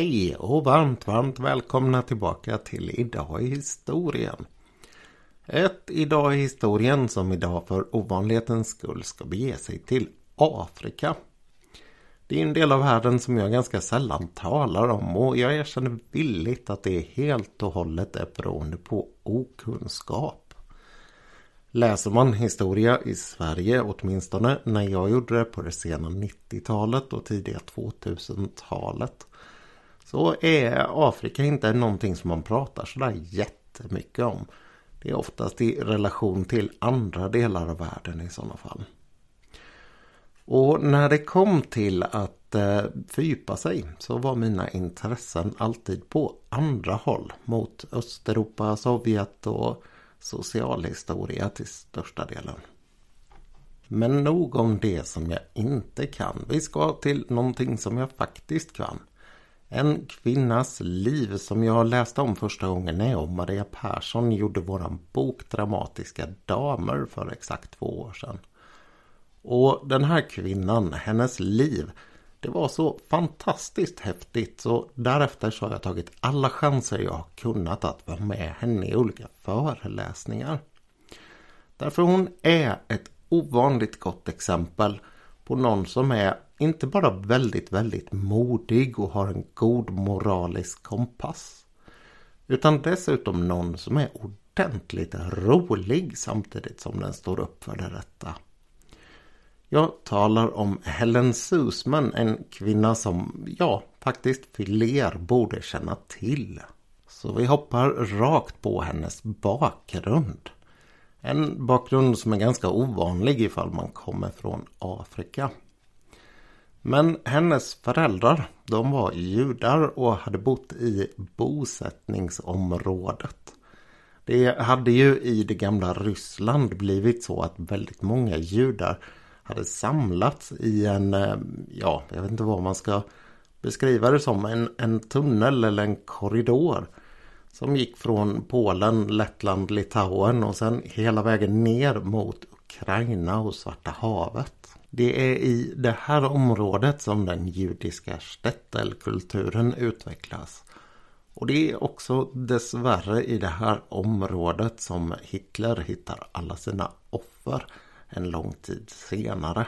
Hej och varmt, varmt välkomna tillbaka till Idag i historien. Ett Idag i historien som idag för ovanlighetens skull ska bege sig till Afrika. Det är en del av världen som jag ganska sällan talar om och jag erkänner villigt att det helt och hållet är beroende på okunskap. Läser man historia i Sverige, åtminstone när jag gjorde det på det sena 90-talet och tidiga 2000-talet, så är Afrika inte någonting som man pratar sådär jättemycket om. Det är oftast i relation till andra delar av världen i sådana fall. Och när det kom till att eh, fördjupa sig så var mina intressen alltid på andra håll. Mot Östeuropa, Sovjet och socialhistoria till största delen. Men nog om det som jag inte kan. Vi ska till någonting som jag faktiskt kan. En kvinnas liv som jag läste om första gången när jag och Maria Persson gjorde våran bok Dramatiska damer för exakt två år sedan. Och den här kvinnan, hennes liv, det var så fantastiskt häftigt så därefter så har jag tagit alla chanser jag har kunnat att vara med henne i olika föreläsningar. Därför hon är ett ovanligt gott exempel på någon som är inte bara väldigt, väldigt modig och har en god moralisk kompass. Utan dessutom någon som är ordentligt rolig samtidigt som den står upp för det rätta. Jag talar om Helen Susman, en kvinna som, ja, faktiskt fler borde känna till. Så vi hoppar rakt på hennes bakgrund. En bakgrund som är ganska ovanlig ifall man kommer från Afrika. Men hennes föräldrar, de var judar och hade bott i bosättningsområdet. Det hade ju i det gamla Ryssland blivit så att väldigt många judar hade samlats i en, eh, ja, jag vet inte vad man ska beskriva det som, en, en tunnel eller en korridor. Som gick från Polen, Lettland, Litauen och sen hela vägen ner mot Ukraina och Svarta havet. Det är i det här området som den judiska stettelkulturen utvecklas. Och det är också dessvärre i det här området som Hitler hittar alla sina offer en lång tid senare.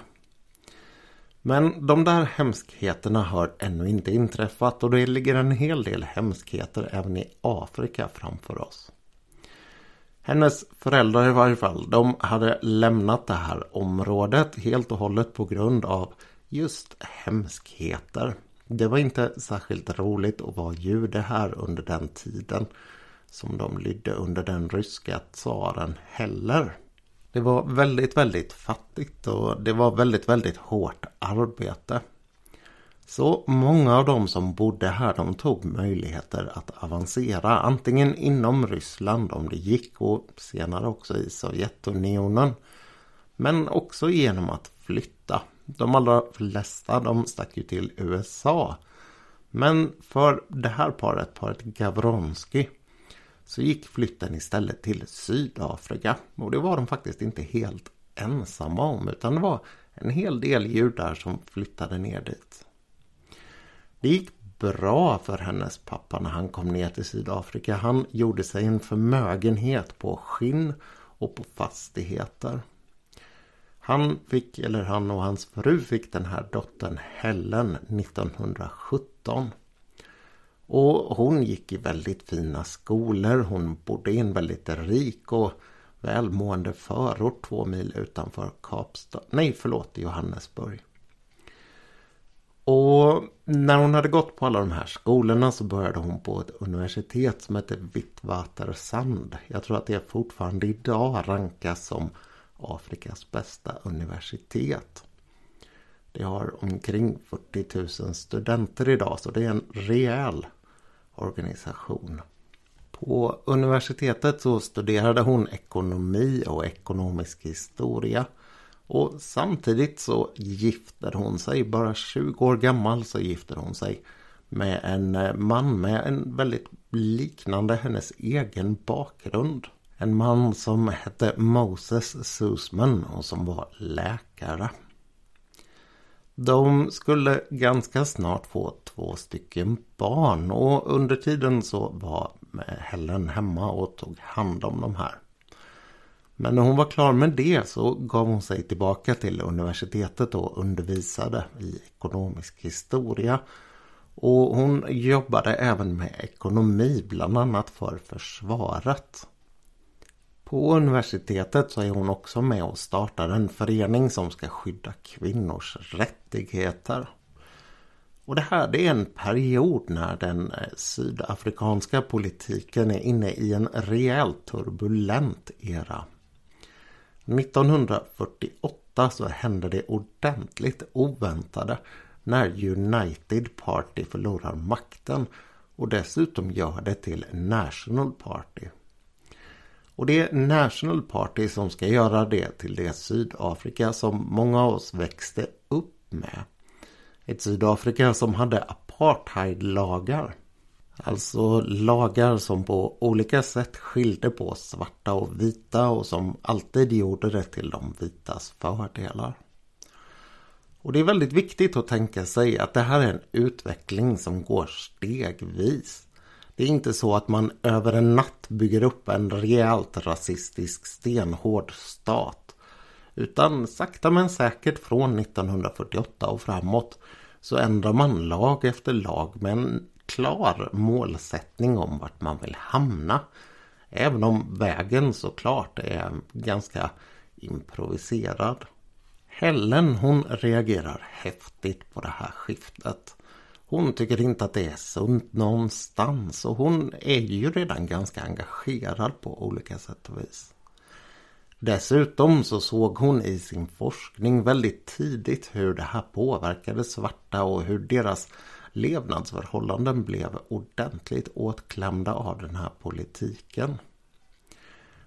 Men de där hemskheterna har ännu inte inträffat och det ligger en hel del hemskheter även i Afrika framför oss. Hennes föräldrar i varje fall, de hade lämnat det här området helt och hållet på grund av just hemskheter. Det var inte särskilt roligt att vara jude här under den tiden som de lydde under den ryska tsaren heller. Det var väldigt, väldigt fattigt och det var väldigt, väldigt hårt arbete. Så många av de som bodde här de tog möjligheter att avancera antingen inom Ryssland om det gick och senare också i Sovjetunionen. Men också genom att flytta. De allra flesta de stack ju till USA. Men för det här paret, paret Gavronski, så gick flytten istället till Sydafrika. Och det var de faktiskt inte helt ensamma om utan det var en hel del judar som flyttade ner dit. Det gick bra för hennes pappa när han kom ner till Sydafrika. Han gjorde sig en förmögenhet på skinn och på fastigheter. Han fick, eller han och hans fru fick den här dottern Helen 1917. Och hon gick i väldigt fina skolor. Hon bodde i en väldigt rik och välmående förort två mil utanför Kapstad. Nej, förlåt, Johannesburg. Och när hon hade gått på alla de här skolorna så började hon på ett universitet som heter Witwatersrand. Jag tror att det fortfarande idag rankas som Afrikas bästa universitet. Det har omkring 40 000 studenter idag så det är en rejäl organisation. På universitetet så studerade hon ekonomi och ekonomisk historia. Och samtidigt så gifter hon sig, bara 20 år gammal så gifter hon sig med en eh, man med en väldigt liknande hennes egen bakgrund. En man som hette Moses Susman och som var läkare. De skulle ganska snart få två stycken barn och under tiden så var Helen hemma och tog hand om de här. Men när hon var klar med det så gav hon sig tillbaka till universitetet och undervisade i ekonomisk historia. Och hon jobbade även med ekonomi, bland annat för försvaret. På universitetet så är hon också med och startar en förening som ska skydda kvinnors rättigheter. Och det här det är en period när den eh, sydafrikanska politiken är inne i en rejält turbulent era. 1948 så hände det ordentligt oväntade när United Party förlorar makten och dessutom gör det till National Party. Och det är National Party som ska göra det till det Sydafrika som många av oss växte upp med. Ett Sydafrika som hade apartheidlagar. Alltså lagar som på olika sätt skilde på svarta och vita och som alltid gjorde det till de vitas fördelar. Och det är väldigt viktigt att tänka sig att det här är en utveckling som går stegvis. Det är inte så att man över en natt bygger upp en rejält rasistisk stenhård stat. Utan sakta men säkert från 1948 och framåt så ändrar man lag efter lag med en klar målsättning om vart man vill hamna. Även om vägen såklart är ganska improviserad. Helen hon reagerar häftigt på det här skiftet. Hon tycker inte att det är sunt någonstans och hon är ju redan ganska engagerad på olika sätt och vis. Dessutom så såg hon i sin forskning väldigt tidigt hur det här påverkade svarta och hur deras levnadsförhållanden blev ordentligt åtklämda av den här politiken.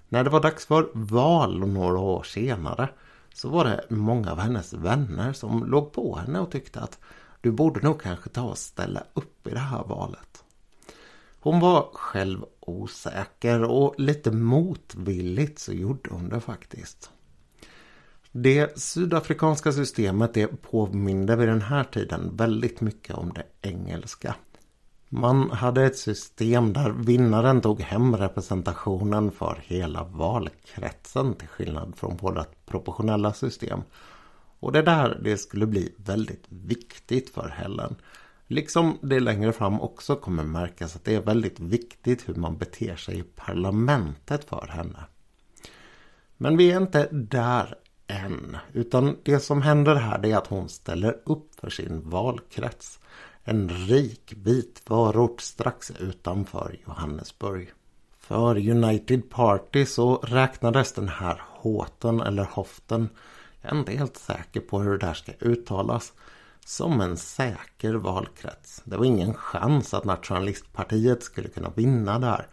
När det var dags för val några år senare så var det många av hennes vänner som låg på henne och tyckte att du borde nog kanske ta och ställa upp i det här valet. Hon var själv osäker och lite motvilligt så gjorde hon det faktiskt. Det sydafrikanska systemet det påminde vid den här tiden väldigt mycket om det engelska. Man hade ett system där vinnaren tog hem representationen för hela valkretsen till skillnad från våra proportionella system. Och det där det skulle bli väldigt viktigt för Helen. Liksom det längre fram också kommer märkas att det är väldigt viktigt hur man beter sig i parlamentet för henne. Men vi är inte där än. Utan det som händer här är att hon ställer upp för sin valkrets. En rik vit förort strax utanför Johannesburg. För United Party så räknades den här Håten eller Hoften, jag är inte helt säker på hur det där ska uttalas, som en säker valkrets. Det var ingen chans att nationalistpartiet skulle kunna vinna där.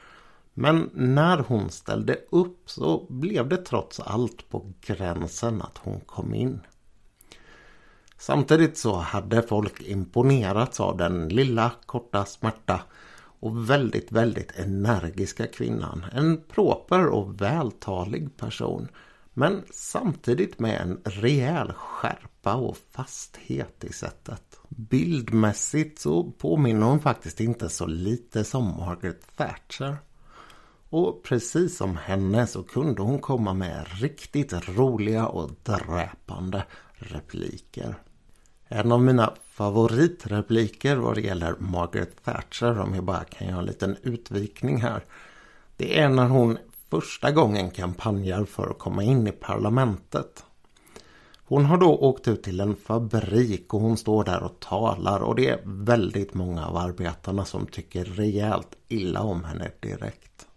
Men när hon ställde upp så blev det trots allt på gränsen att hon kom in. Samtidigt så hade folk imponerats av den lilla, korta, smärta och väldigt, väldigt energiska kvinnan. En proper och vältalig person. Men samtidigt med en rejäl skärpa och fasthet i sättet. Bildmässigt så påminner hon faktiskt inte så lite som Margaret Thatcher. Och precis som henne så kunde hon komma med riktigt roliga och dräpande repliker. En av mina favoritrepliker vad det gäller Margaret Thatcher, om jag bara kan göra en liten utvikning här. Det är när hon första gången kampanjar för att komma in i parlamentet. Hon har då åkt ut till en fabrik och hon står där och talar och det är väldigt många av arbetarna som tycker rejält illa om henne direkt.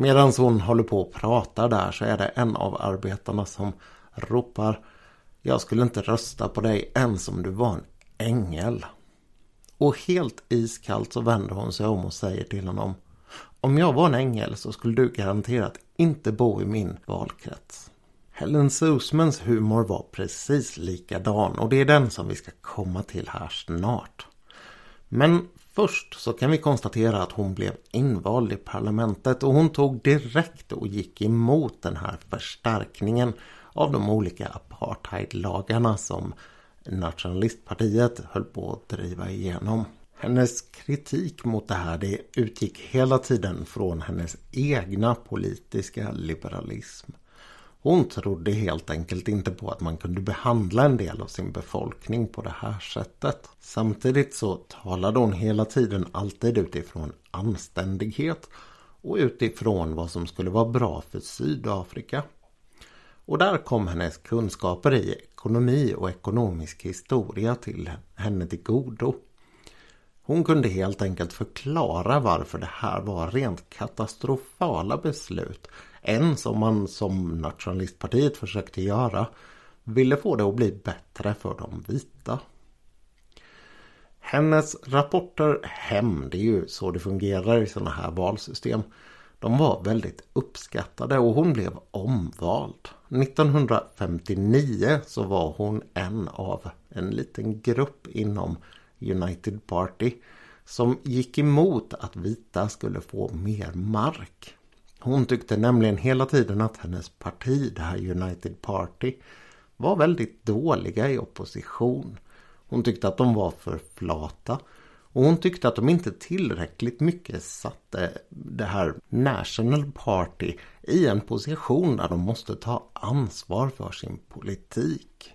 Medan hon håller på och pratar där så är det en av arbetarna som ropar Jag skulle inte rösta på dig ens om du var en ängel. Och helt iskallt så vänder hon sig om och säger till honom Om jag var en ängel så skulle du garanterat inte bo i min valkrets. Helen Susmans humor var precis likadan och det är den som vi ska komma till här snart. Men Först så kan vi konstatera att hon blev invald i parlamentet och hon tog direkt och gick emot den här förstärkningen av de olika apartheidlagarna som nationalistpartiet höll på att driva igenom. Hennes kritik mot det här det utgick hela tiden från hennes egna politiska liberalism. Hon trodde helt enkelt inte på att man kunde behandla en del av sin befolkning på det här sättet. Samtidigt så talade hon hela tiden alltid utifrån anständighet och utifrån vad som skulle vara bra för Sydafrika. Och där kom hennes kunskaper i ekonomi och ekonomisk historia till henne till godo. Hon kunde helt enkelt förklara varför det här var rent katastrofala beslut. En som man som nationalistpartiet försökte göra ville få det att bli bättre för de vita. Hennes rapporter hem, det är ju så det fungerar i sådana här valsystem. De var väldigt uppskattade och hon blev omvald. 1959 så var hon en av en liten grupp inom United Party som gick emot att vita skulle få mer mark. Hon tyckte nämligen hela tiden att hennes parti, det här United Party, var väldigt dåliga i opposition. Hon tyckte att de var för flata och hon tyckte att de inte tillräckligt mycket satte det här National Party i en position där de måste ta ansvar för sin politik.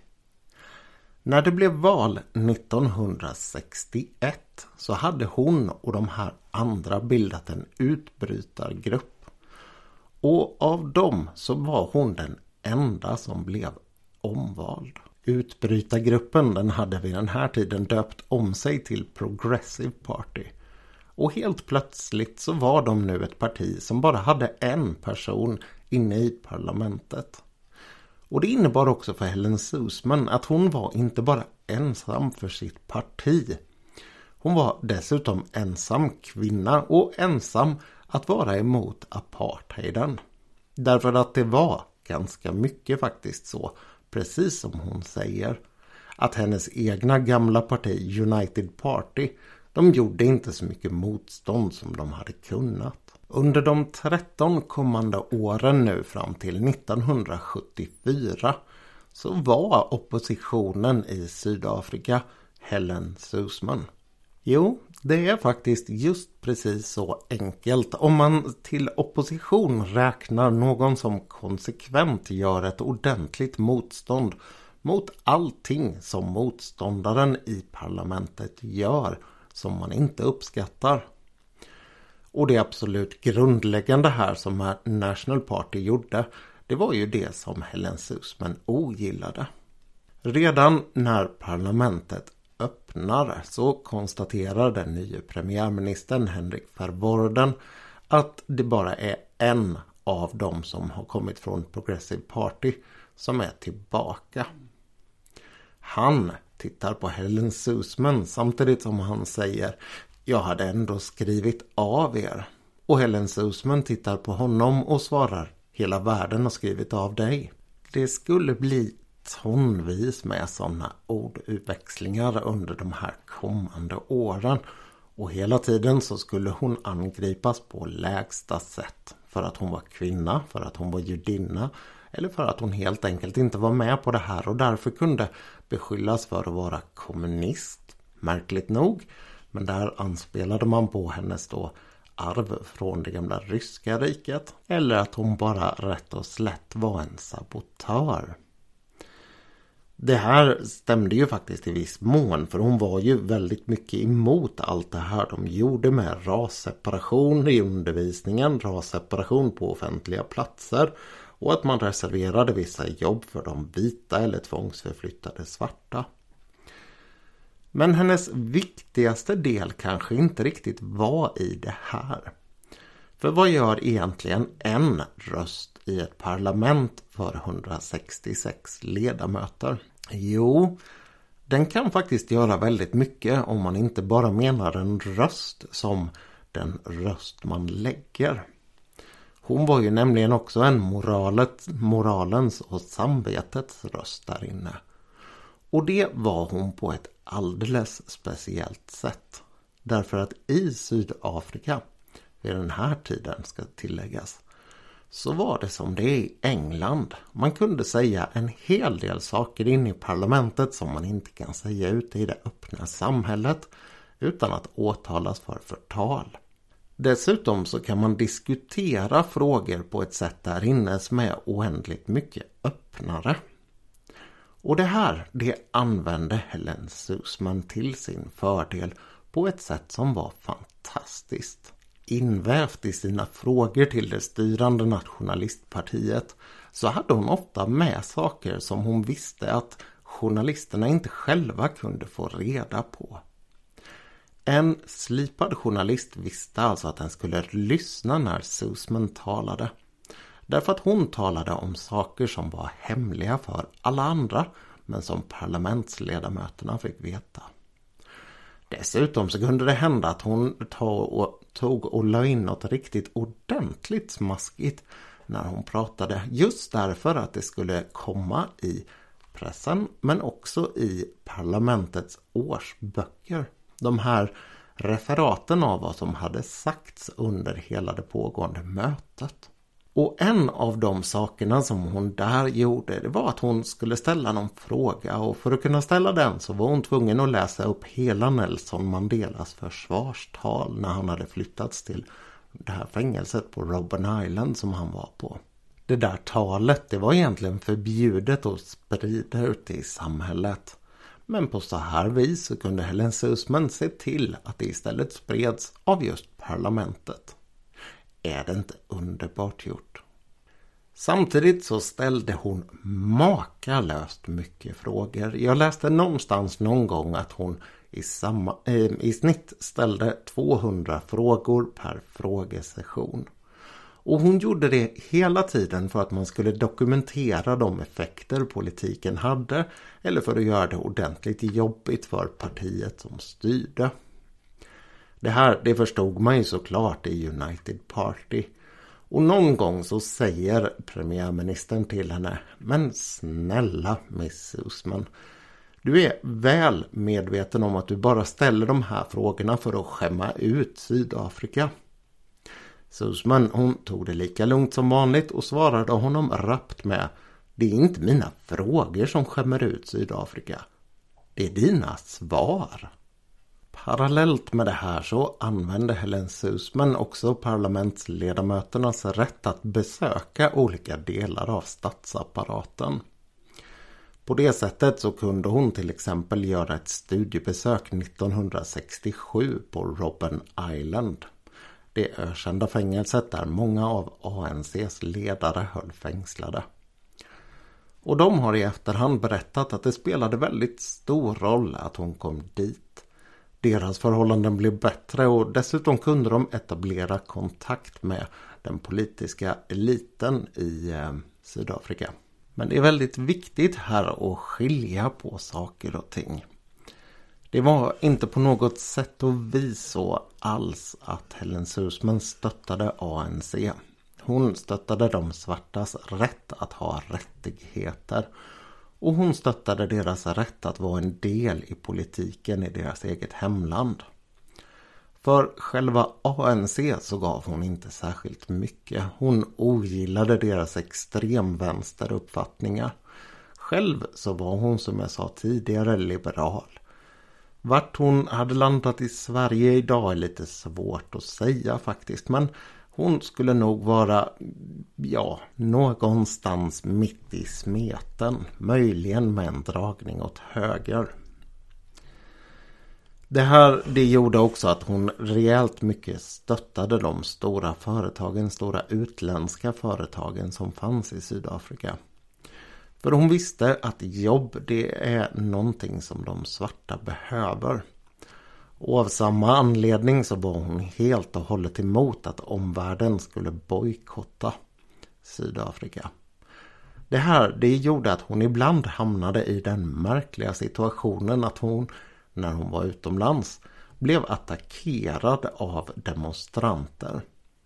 När det blev val 1961 så hade hon och de här andra bildat en utbrytargrupp. Och av dem så var hon den enda som blev omvald. Utbrytargruppen den hade vid den här tiden döpt om sig till Progressive Party. Och helt plötsligt så var de nu ett parti som bara hade en person inne i parlamentet. Och det innebar också för Helen Susman att hon var inte bara ensam för sitt parti. Hon var dessutom ensam kvinna och ensam att vara emot apartheiden. Därför att det var ganska mycket faktiskt så, precis som hon säger, att hennes egna gamla parti United Party de gjorde inte så mycket motstånd som de hade kunnat. Under de 13 kommande åren nu fram till 1974 så var oppositionen i Sydafrika Helen Susman. Jo, det är faktiskt just precis så enkelt. Om man till opposition räknar någon som konsekvent gör ett ordentligt motstånd mot allting som motståndaren i parlamentet gör som man inte uppskattar. Och det absolut grundläggande här som National Party gjorde det var ju det som Helen Susman ogillade. Redan när parlamentet öppnar så konstaterar den nya premiärministern Henrik Verworden att det bara är en av dem som har kommit från Progressive Party som är tillbaka. Han tittar på Helen Susman samtidigt som han säger jag hade ändå skrivit av er. Och Helen Susman tittar på honom och svarar Hela världen har skrivit av dig. Det skulle bli tonvis med sådana ordutväxlingar under de här kommande åren. Och hela tiden så skulle hon angripas på lägsta sätt. För att hon var kvinna, för att hon var judinna eller för att hon helt enkelt inte var med på det här och därför kunde beskyllas för att vara kommunist. Märkligt nog. Men där anspelade man på hennes då arv från det gamla ryska riket. Eller att hon bara rätt och slätt var en sabotör. Det här stämde ju faktiskt i viss mån för hon var ju väldigt mycket emot allt det här de gjorde med rasseparation i undervisningen, rasseparation på offentliga platser och att man reserverade vissa jobb för de vita eller tvångsförflyttade svarta. Men hennes viktigaste del kanske inte riktigt var i det här. För vad gör egentligen en röst i ett parlament för 166 ledamöter? Jo, den kan faktiskt göra väldigt mycket om man inte bara menar en röst som den röst man lägger. Hon var ju nämligen också en moralet, moralens och samvetets röst där inne. Och det var hon på ett alldeles speciellt sätt. Därför att i Sydafrika, vid den här tiden ska tilläggas, så var det som det är i England. Man kunde säga en hel del saker inne i parlamentet som man inte kan säga ute i det öppna samhället utan att åtalas för förtal. Dessutom så kan man diskutera frågor på ett sätt där inne som är oändligt mycket öppnare. Och det här, det använde Helen Susman till sin fördel på ett sätt som var fantastiskt. Invävt i sina frågor till det styrande nationalistpartiet så hade hon ofta med saker som hon visste att journalisterna inte själva kunde få reda på. En slipad journalist visste alltså att den skulle lyssna när Susman talade. Därför att hon talade om saker som var hemliga för alla andra men som parlamentsledamöterna fick veta. Dessutom så kunde det hända att hon tog och la in något riktigt ordentligt smaskigt när hon pratade. Just därför att det skulle komma i pressen men också i parlamentets årsböcker. De här referaten av vad som hade sagts under hela det pågående mötet. Och en av de sakerna som hon där gjorde det var att hon skulle ställa någon fråga och för att kunna ställa den så var hon tvungen att läsa upp hela Nelson Mandelas försvarstal när han hade flyttats till det här fängelset på Robben Island som han var på. Det där talet det var egentligen förbjudet att sprida ute i samhället. Men på så här vis så kunde Helen Susman se till att det istället spreds av just parlamentet. Är det inte underbart gjort? Samtidigt så ställde hon makalöst mycket frågor. Jag läste någonstans någon gång att hon i, samma, eh, i snitt ställde 200 frågor per frågesession. Och hon gjorde det hela tiden för att man skulle dokumentera de effekter politiken hade eller för att göra det ordentligt jobbigt för partiet som styrde. Det här det förstod man ju såklart i United Party. Och någon gång så säger premiärministern till henne Men snälla Miss Susman Du är väl medveten om att du bara ställer de här frågorna för att skämma ut Sydafrika. Susman hon tog det lika lugnt som vanligt och svarade honom rappt med Det är inte mina frågor som skämmer ut Sydafrika. Det är dina svar. Parallellt med det här så använde Helen Susman också parlamentsledamöternas rätt att besöka olika delar av statsapparaten. På det sättet så kunde hon till exempel göra ett studiebesök 1967 på Robben Island. Det ökända fängelset där många av ANCs ledare höll fängslade. Och de har i efterhand berättat att det spelade väldigt stor roll att hon kom dit. Deras förhållanden blev bättre och dessutom kunde de etablera kontakt med den politiska eliten i eh, Sydafrika. Men det är väldigt viktigt här att skilja på saker och ting. Det var inte på något sätt och vis så alls att Helen Suzman stöttade ANC. Hon stöttade de svartas rätt att ha rättigheter och hon stöttade deras rätt att vara en del i politiken i deras eget hemland. För själva ANC så gav hon inte särskilt mycket. Hon ogillade deras extremvänsteruppfattningar. Själv så var hon som jag sa tidigare liberal. Vart hon hade landat i Sverige idag är lite svårt att säga faktiskt. Men hon skulle nog vara, ja, någonstans mitt i smeten. Möjligen med en dragning åt höger. Det här det gjorde också att hon rejält mycket stöttade de stora företagen, stora utländska företagen som fanns i Sydafrika. För hon visste att jobb det är någonting som de svarta behöver. Och av samma anledning så var hon helt och hållet emot att omvärlden skulle bojkotta Sydafrika. Det här det gjorde att hon ibland hamnade i den märkliga situationen att hon, när hon var utomlands, blev attackerad av demonstranter.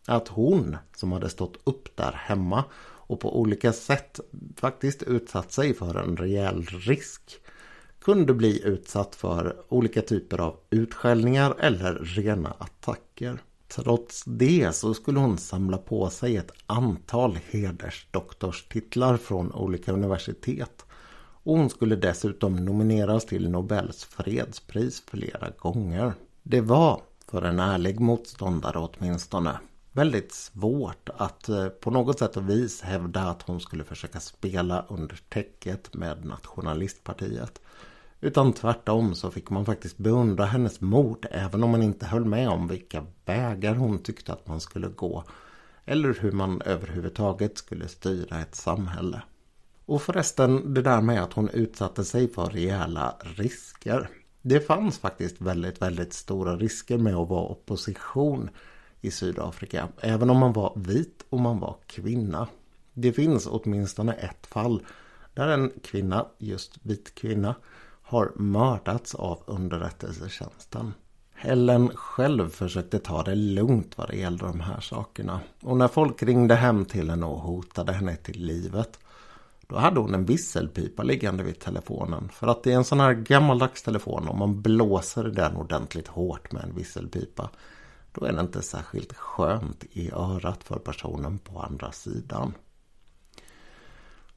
Att hon, som hade stått upp där hemma och på olika sätt faktiskt utsatt sig för en rejäl risk kunde bli utsatt för olika typer av utskällningar eller rena attacker. Trots det så skulle hon samla på sig ett antal hedersdoktorstitlar från olika universitet. Och hon skulle dessutom nomineras till Nobels fredspris flera gånger. Det var, för en ärlig motståndare åtminstone, väldigt svårt att eh, på något sätt och vis hävda att hon skulle försöka spela under täcket med nationalistpartiet. Utan tvärtom så fick man faktiskt beundra hennes mod även om man inte höll med om vilka vägar hon tyckte att man skulle gå. Eller hur man överhuvudtaget skulle styra ett samhälle. Och förresten det där med att hon utsatte sig för rejäla risker. Det fanns faktiskt väldigt, väldigt stora risker med att vara opposition i Sydafrika. Även om man var vit och man var kvinna. Det finns åtminstone ett fall där en kvinna, just vit kvinna, har mördats av underrättelsetjänsten. Helen själv försökte ta det lugnt vad det gällde de här sakerna. Och när folk ringde hem till henne och hotade henne till livet då hade hon en visselpipa liggande vid telefonen. För att det är en sån här gammaldags telefon. Om man blåser den ordentligt hårt med en visselpipa. Då är det inte särskilt skönt i örat för personen på andra sidan.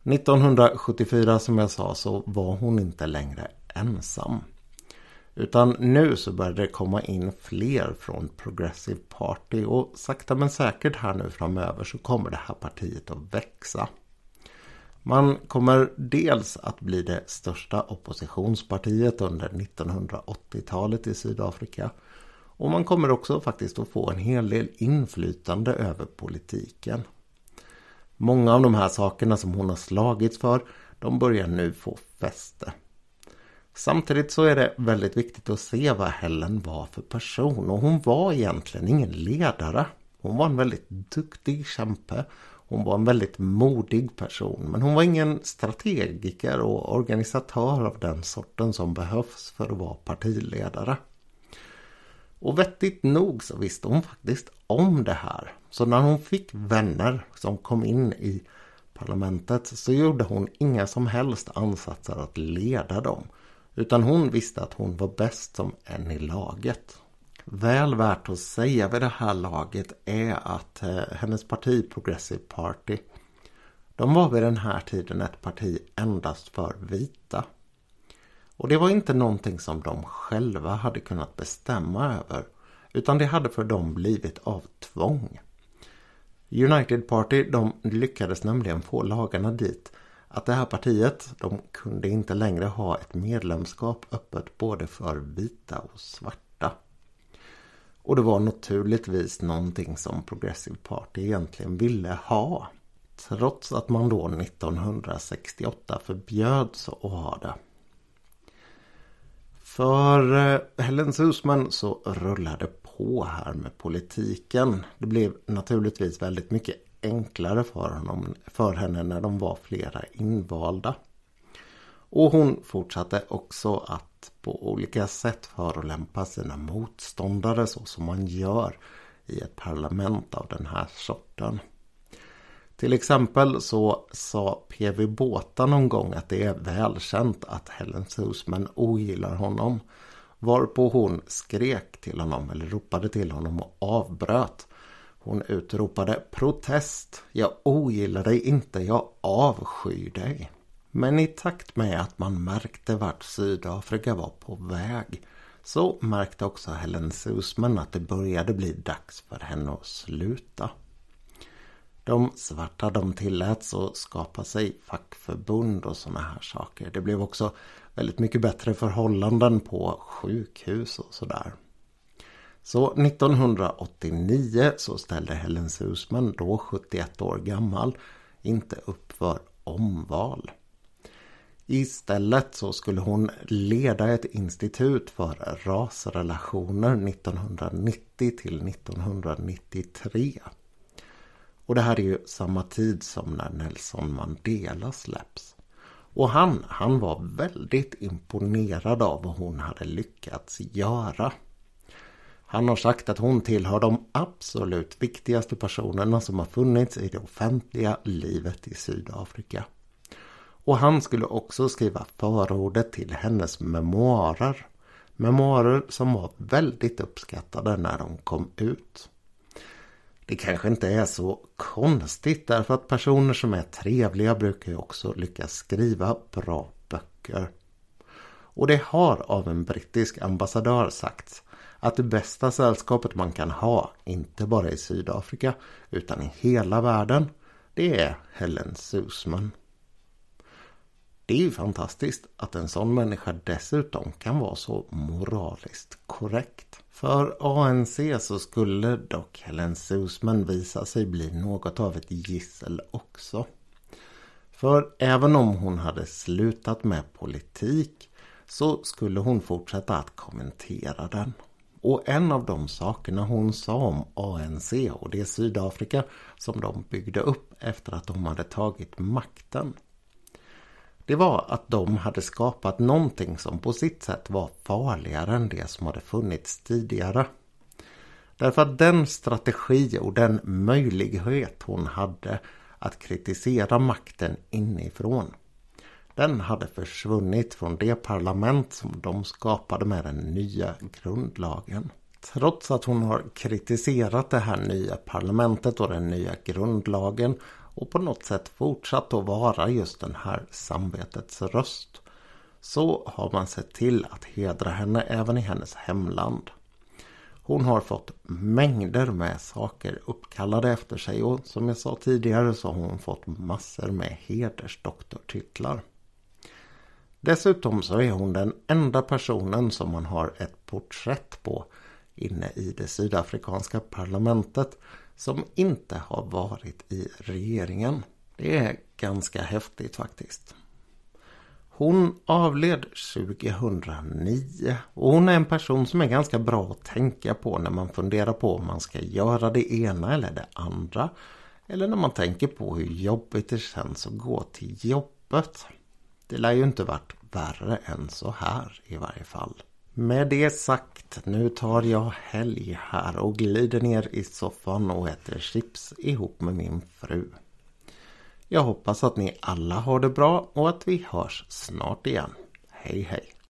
1974 som jag sa så var hon inte längre ensam. Utan nu så började det komma in fler från Progressive Party och sakta men säkert här nu framöver så kommer det här partiet att växa. Man kommer dels att bli det största oppositionspartiet under 1980-talet i Sydafrika. Och man kommer också faktiskt att få en hel del inflytande över politiken. Många av de här sakerna som hon har slagits för, de börjar nu få fäste. Samtidigt så är det väldigt viktigt att se vad Helen var för person och hon var egentligen ingen ledare. Hon var en väldigt duktig kämpe hon var en väldigt modig person men hon var ingen strategiker och organisatör av den sorten som behövs för att vara partiledare. Och vettigt nog så visste hon faktiskt om det här. Så när hon fick vänner som kom in i parlamentet så gjorde hon inga som helst ansatser att leda dem. Utan hon visste att hon var bäst som en i laget. Väl värt att säga vid det här laget är att eh, hennes parti Progressive Party de var vid den här tiden ett parti endast för vita. Och det var inte någonting som de själva hade kunnat bestämma över utan det hade för dem blivit av tvång. United Party de lyckades nämligen få lagarna dit att det här partiet de kunde inte längre ha ett medlemskap öppet både för vita och svarta. Och det var naturligtvis någonting som Progressive Party egentligen ville ha. Trots att man då 1968 förbjöds att ha det. För eh, Helen Susman så rullade på här med politiken. Det blev naturligtvis väldigt mycket enklare för, honom, för henne när de var flera invalda. Och hon fortsatte också att på olika sätt förolämpa sina motståndare så som man gör i ett parlament av den här sorten. Till exempel så sa PV Båta någon gång att det är välkänt att Helen Susman ogillar honom. Varpå hon skrek till honom eller ropade till honom och avbröt. Hon utropade protest. Jag ogillar dig inte, jag avskyr dig. Men i takt med att man märkte vart Sydafrika var på väg så märkte också Helen Susman att det började bli dags för henne att sluta. De svarta de tilläts att skapa sig fackförbund och sådana här saker. Det blev också väldigt mycket bättre förhållanden på sjukhus och sådär. Så 1989 så ställde Helen Susman, då 71 år gammal, inte upp för omval. Istället så skulle hon leda ett institut för rasrelationer 1990 till 1993. Och det här är ju samma tid som när Nelson Mandela släpps. Och han, han var väldigt imponerad av vad hon hade lyckats göra. Han har sagt att hon tillhör de absolut viktigaste personerna som har funnits i det offentliga livet i Sydafrika. Och han skulle också skriva förordet till hennes memoarer. Memoarer som var väldigt uppskattade när de kom ut. Det kanske inte är så konstigt därför att personer som är trevliga brukar ju också lyckas skriva bra böcker. Och det har av en brittisk ambassadör sagts att det bästa sällskapet man kan ha, inte bara i Sydafrika utan i hela världen, det är Helen Susman. Det är ju fantastiskt att en sån människa dessutom kan vara så moraliskt korrekt. För ANC så skulle dock Helen Susman visa sig bli något av ett gissel också. För även om hon hade slutat med politik så skulle hon fortsätta att kommentera den. Och en av de sakerna hon sa om ANC och det Sydafrika som de byggde upp efter att de hade tagit makten. Det var att de hade skapat någonting som på sitt sätt var farligare än det som hade funnits tidigare. Därför att den strategi och den möjlighet hon hade att kritisera makten inifrån den hade försvunnit från det parlament som de skapade med den nya grundlagen. Trots att hon har kritiserat det här nya parlamentet och den nya grundlagen och på något sätt fortsatt att vara just den här samvetets röst så har man sett till att hedra henne även i hennes hemland. Hon har fått mängder med saker uppkallade efter sig och som jag sa tidigare så har hon fått massor med hedersdoktortitlar. Dessutom så är hon den enda personen som man har ett porträtt på inne i det sydafrikanska parlamentet som inte har varit i regeringen. Det är ganska häftigt faktiskt. Hon avled 2009 och hon är en person som är ganska bra att tänka på när man funderar på om man ska göra det ena eller det andra. Eller när man tänker på hur jobbigt det känns att gå till jobbet. Det lär ju inte varit värre än så här i varje fall. Med det sagt, nu tar jag helg här och glider ner i soffan och äter chips ihop med min fru. Jag hoppas att ni alla har det bra och att vi hörs snart igen. Hej hej!